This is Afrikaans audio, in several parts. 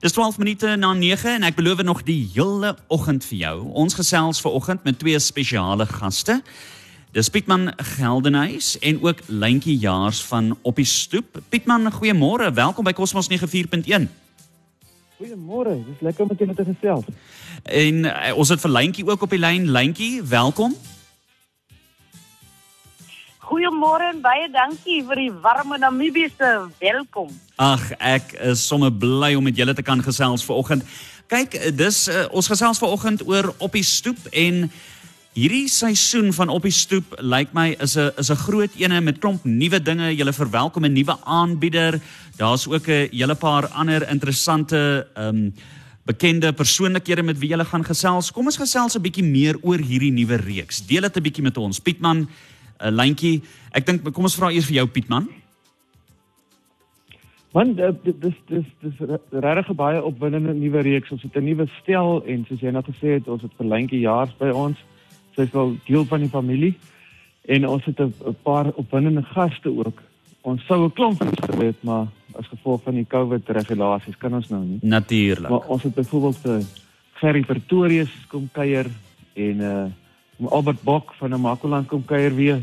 Dis 12 minute na 9 en ek beloof nog die hele oggend vir jou. Ons gesels ver oggend met twee spesiale gaste. Dis Pietman Geldenhuys en ook Lentjie Jaars van Op die Stoep. Pietman, goeiemôre. Welkom by Cosmos 94.1. Goeiemôre. Dis lekker om met julle te gesels. En uh, ons het vir Lentjie ook op die lyn. Lentjie, welkom. Goeiemôre en baie dankie vir die warme Namibiese welkom. Ag, ek is sommer bly om met julle te kan gesels vanoggend. Kyk, dis uh, ons gesels vanoggend oor op die stoep en hierdie seisoen van op die stoep lyk my is 'n is 'n groot ene met klomp nuwe dinge. Julle verwelkom 'n nuwe aanbieder. Daar's ook 'n hele paar ander interessante ehm um, bekende persoonlikhede met wie julle gaan gesels. Kom ons gesels 'n bietjie meer oor hierdie nuwe reeks. Deel dit 'n bietjie met ons. Pietman, 'n lyntjie. Ek dink kom ons vra eers vir jou Pietman. Want uh, dis dis dis regtig baie opwindende nuwe reeks. Ons het 'n nuwe stel en soos jy net gesê het, ons het vir lyntjie jaars by ons. Sy is wel deel van die familie en ons het 'n paar opwindende gaste ook. Ons sou 'n klomp geweet het, maar as gevolg van die COVID regulasies kan ons nou nie. Natuurlik. Maar ons het byvoorbeeld vir uh, Gerry Pretorius kom kuier en uh Albert Bok van Namakoland kom kuier weer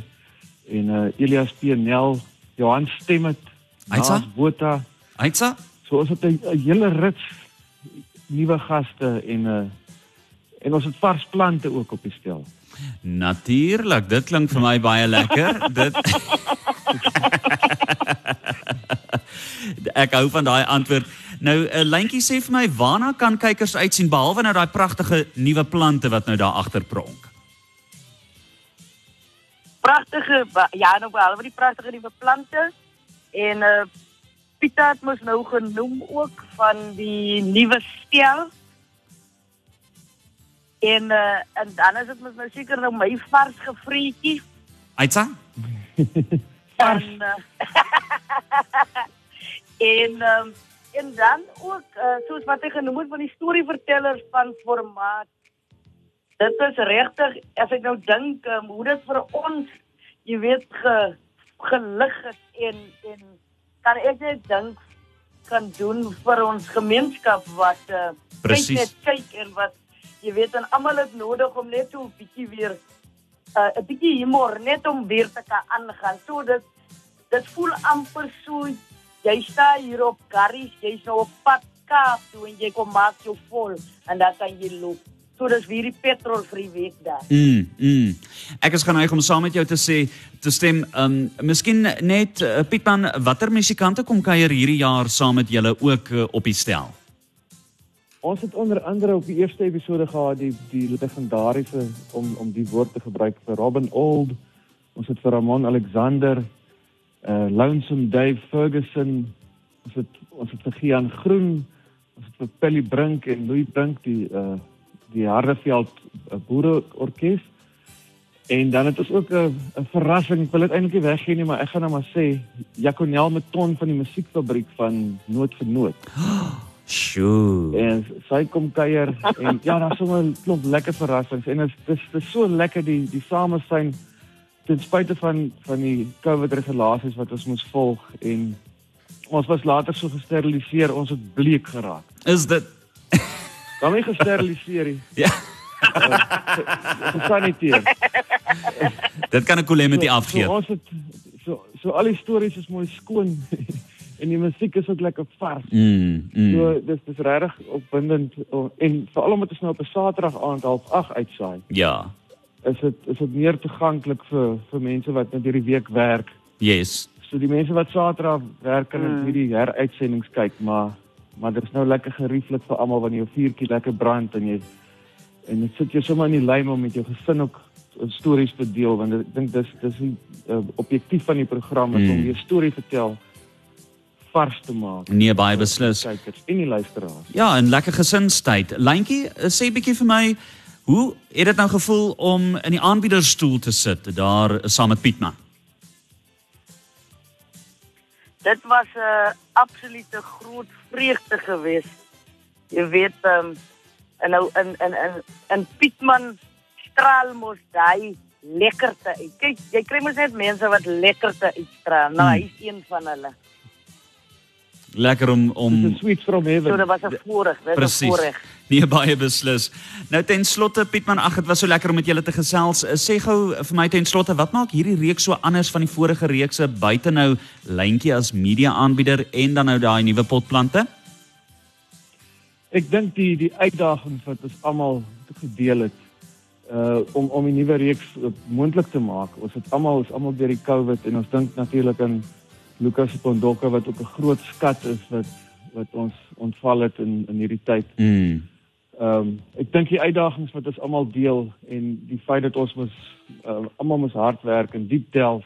en uh Elias Pnel, Johan Stemmet, Aitsa Botha. Aitsa. So ons het 'n hele rits nuwe gaste en uh en ons het vars plante ook op die stel. Natuurlik, dit klink vir my baie lekker. dit Ek hou van daai antwoord. Nou 'n uh, lyntjie sê vir my, waarna kan kykers uitsien behalwe nou daai pragtige nuwe plante wat nou daar agter pronk? Pragtige ja, nou behalwe die pragtige nuwe plante en uh Pieter het mos nou genoem ook van die nuwe stel. En uh en dan is dit mos nou seker nou my vars gevrietjie. Aitsa? Vars. En, uh, en um, en dan ook uh, soos wat ek genoem het van die storievertellers van formaat. Dit is regtig as ek nou dink um, hoe dit vir ons, jy weet, ge, gelig het en en kan ek net dink kan doen vir ons gemeenskap wat uh, Presies. net kyk en wat jy weet en almal het nodig om net so 'n bietjie weer 'n uh, bietjie humor net om weer te kan aangaan. So dit dit voel amper so jy staan hier op Garries, jy's nou op pad Kaap toe en jy kom maak jou vol en dan kan jy loop. So dis weer die petrol vir die week daar. Mm, mm. Ek is geneig om saam met jou te sê te stem. Um miskien net uh, Pietman, watter musikante kom kuier hierdie jaar saam met julle ook uh, op die stel? Ons het onder andere op die eerste episode gehad die die legendariese om om die woord te gebruik vir Robin Old. Ons het vir Ramon Alexander, uh Lonesome Dave Ferguson, ons het ons het vir Gian Groen, ons het vir Pelly Brink en Louis Brink die uh die Hardeveld uh, Boere Orkees. En dan het ons ook 'n 'n verrassing. Ek wil dit eintlik nie weggee nie, maar ek gaan nou maar sê Jaconel Meton van die musiekfabriek van Noot vir Noot. Sjoe. En sy kom kuier en ja, daar's sommer 'n klomp lekker verrassings en dit is dit is so lekker die die samesyn ten spyte van van die COVID regulasies wat ons moes volg en ons was later so gesteriliseer, ons het bleek geraak. Is dit Kan nie gesteriliseer nie. Ja. Gesaniteer. Dit kan 'n kolemity So, afgee. so ons het so so al die stories is mooi skoon en die musiek is ook lekker vars. Mm, mm. So dis dis regtig opwindend o- en veral omdat ons nou op 'n Saterdag aand half 8 uitsaai. Ja. is dit is dit meer toeganklik vir vir mense wat net hierdie week werk. Yes. So die mense wat Saterdag werk kan mm. hierdie heruitsendings kyk, maar maar dit is nou lekker gerieflik vir almal wanneer jou vuurtjie lekker brand en jy en dit sit jy sommer in die lyn om met jou gesin ook uh, stories te deel want ek dink dis dis die uh, objektief van die program is mm. om Mm. jou storie vertel vars te maak. Nee, baie beslis. Kykers en die luisteraars. Ja, 'n lekker gesinstyd. Lyntjie, eh, sê bietjie vir my, hoe het dit nou gevoel om in die aanbiederstoel te sit daar eh, saam met Pietman? Dit was 'n uh, absolute groot vreugde geweest. Jy weet um, en nou in in in in Pietman straal mos daai lekkerte uit. Kyk, jy kry mos net mense wat lekkerte uitstraal. Nou, Hmm. hy's een van hulle. Lekker om om sweet from So heaven. dit was 'n voorreg, dit was 'n voorreg. Nee, baie beslis. Nou ten slotte Pietman, ag dit was so lekker om met julle te gesels. Eh, Sê gou vir my ten slotte, wat maak hierdie reeks so anders van die vorige reekse buite nou lyntjie as media aanbieder en dan nou daai nuwe potplante? Ek dink die die uitdagings wat ons almal gedeel het uh om om die nuwe reeks uh, moontlik te maak. Ons het almal ons almal deur die COVID en ons dink natuurlik aan Lucas Pondoka wat ook 'n groot skat is wat wat ons ontval het in in hierdie tyd. Mm. Ehm um, ek dink die uitdagings wat ons almal deel en die feit dat ons mos uh, almal mos hard werk en diep delf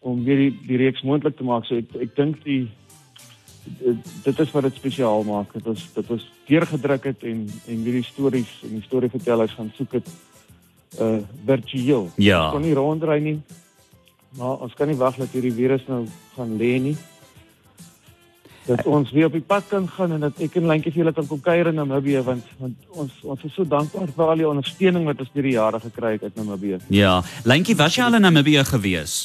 om weer die, die reeks moontlik te maak. So ek ek dink die dit is wat dit spesiaal maak. Dit is dit is deurgedruk het en en hierdie stories en die storievertellers gaan soek dit uh virtueel. Ja. Kon nie rondry nie. Maar ons kan nie wag dat hierdie virus nou gaan lê nie. Dat ons weer op die pad kan gaan en dat ek en Lentjie vir julle kan kom kuier in Namibië want want ons ons is so dankbaar vir al die ondersteuning wat ons deur die jare gekry het uit Namibië. Ja, Lyntjie, was jy al in Namibië gewees?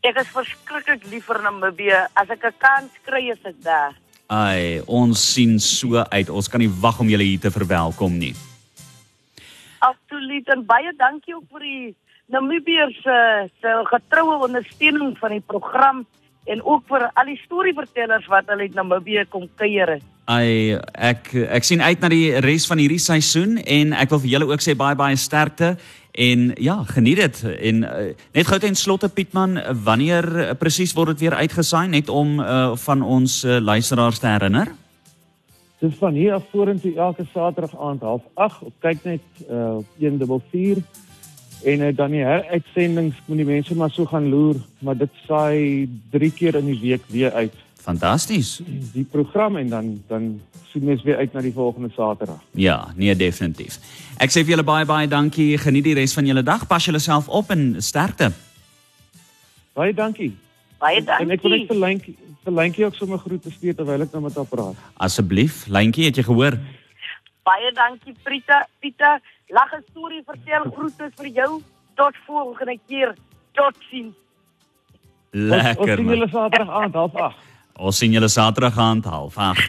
Ek is verskriklik lief vir Namibië. As ek 'n kans kry, is ek daar. Ai, ons sien so uit. Ons kan nie wag om julle hier te verwelkom nie. Absoluut en baie dankie ook vir die Namibiërs se se getroue ondersteuning van die program en ook vir al die storievertellers wat hulle uit Namibië kom kuier. Ai, ek ek sien uit na die res van hierdie seisoen en ek wil vir julle ook sê baie baie sterkte en ja, geniet dit en uh, net gou ten slotte Pietman, wanneer uh, presies word dit weer uitgesaai net om uh, van ons uh, luisteraars te herinner? Dis van hier af vorentoe elke Saterdag aand 08:30 op kyknet uh op 144 en uh, dan die heruitsendings moet die mense maar so gaan loer, maar dit saai 3 keer in die week weer uit. Fantasties. Die program en dan dan sien mens weer uit na die volgende Saterdag. Ja, nee definitief. Ek sê vir julle baie baie dankie. Geniet die res van julle dag. Pas julle self op en sterkte. Baie dankie. Baie En ek wil net dankie. vir Lentjie vir Lentjie ook sommer groete stuur terwyl ek nou met haar praat. Asseblief, Lyntjie, het jy gehoor? Baie dankie Prita. Pita, lag 'n storie vertel groete vir jou. Tot volgende keer. Totsiens. Ons, ons Lekker. sien julle Saterdag aand 08:30. Ons sien julle Saterdag aand 08:30.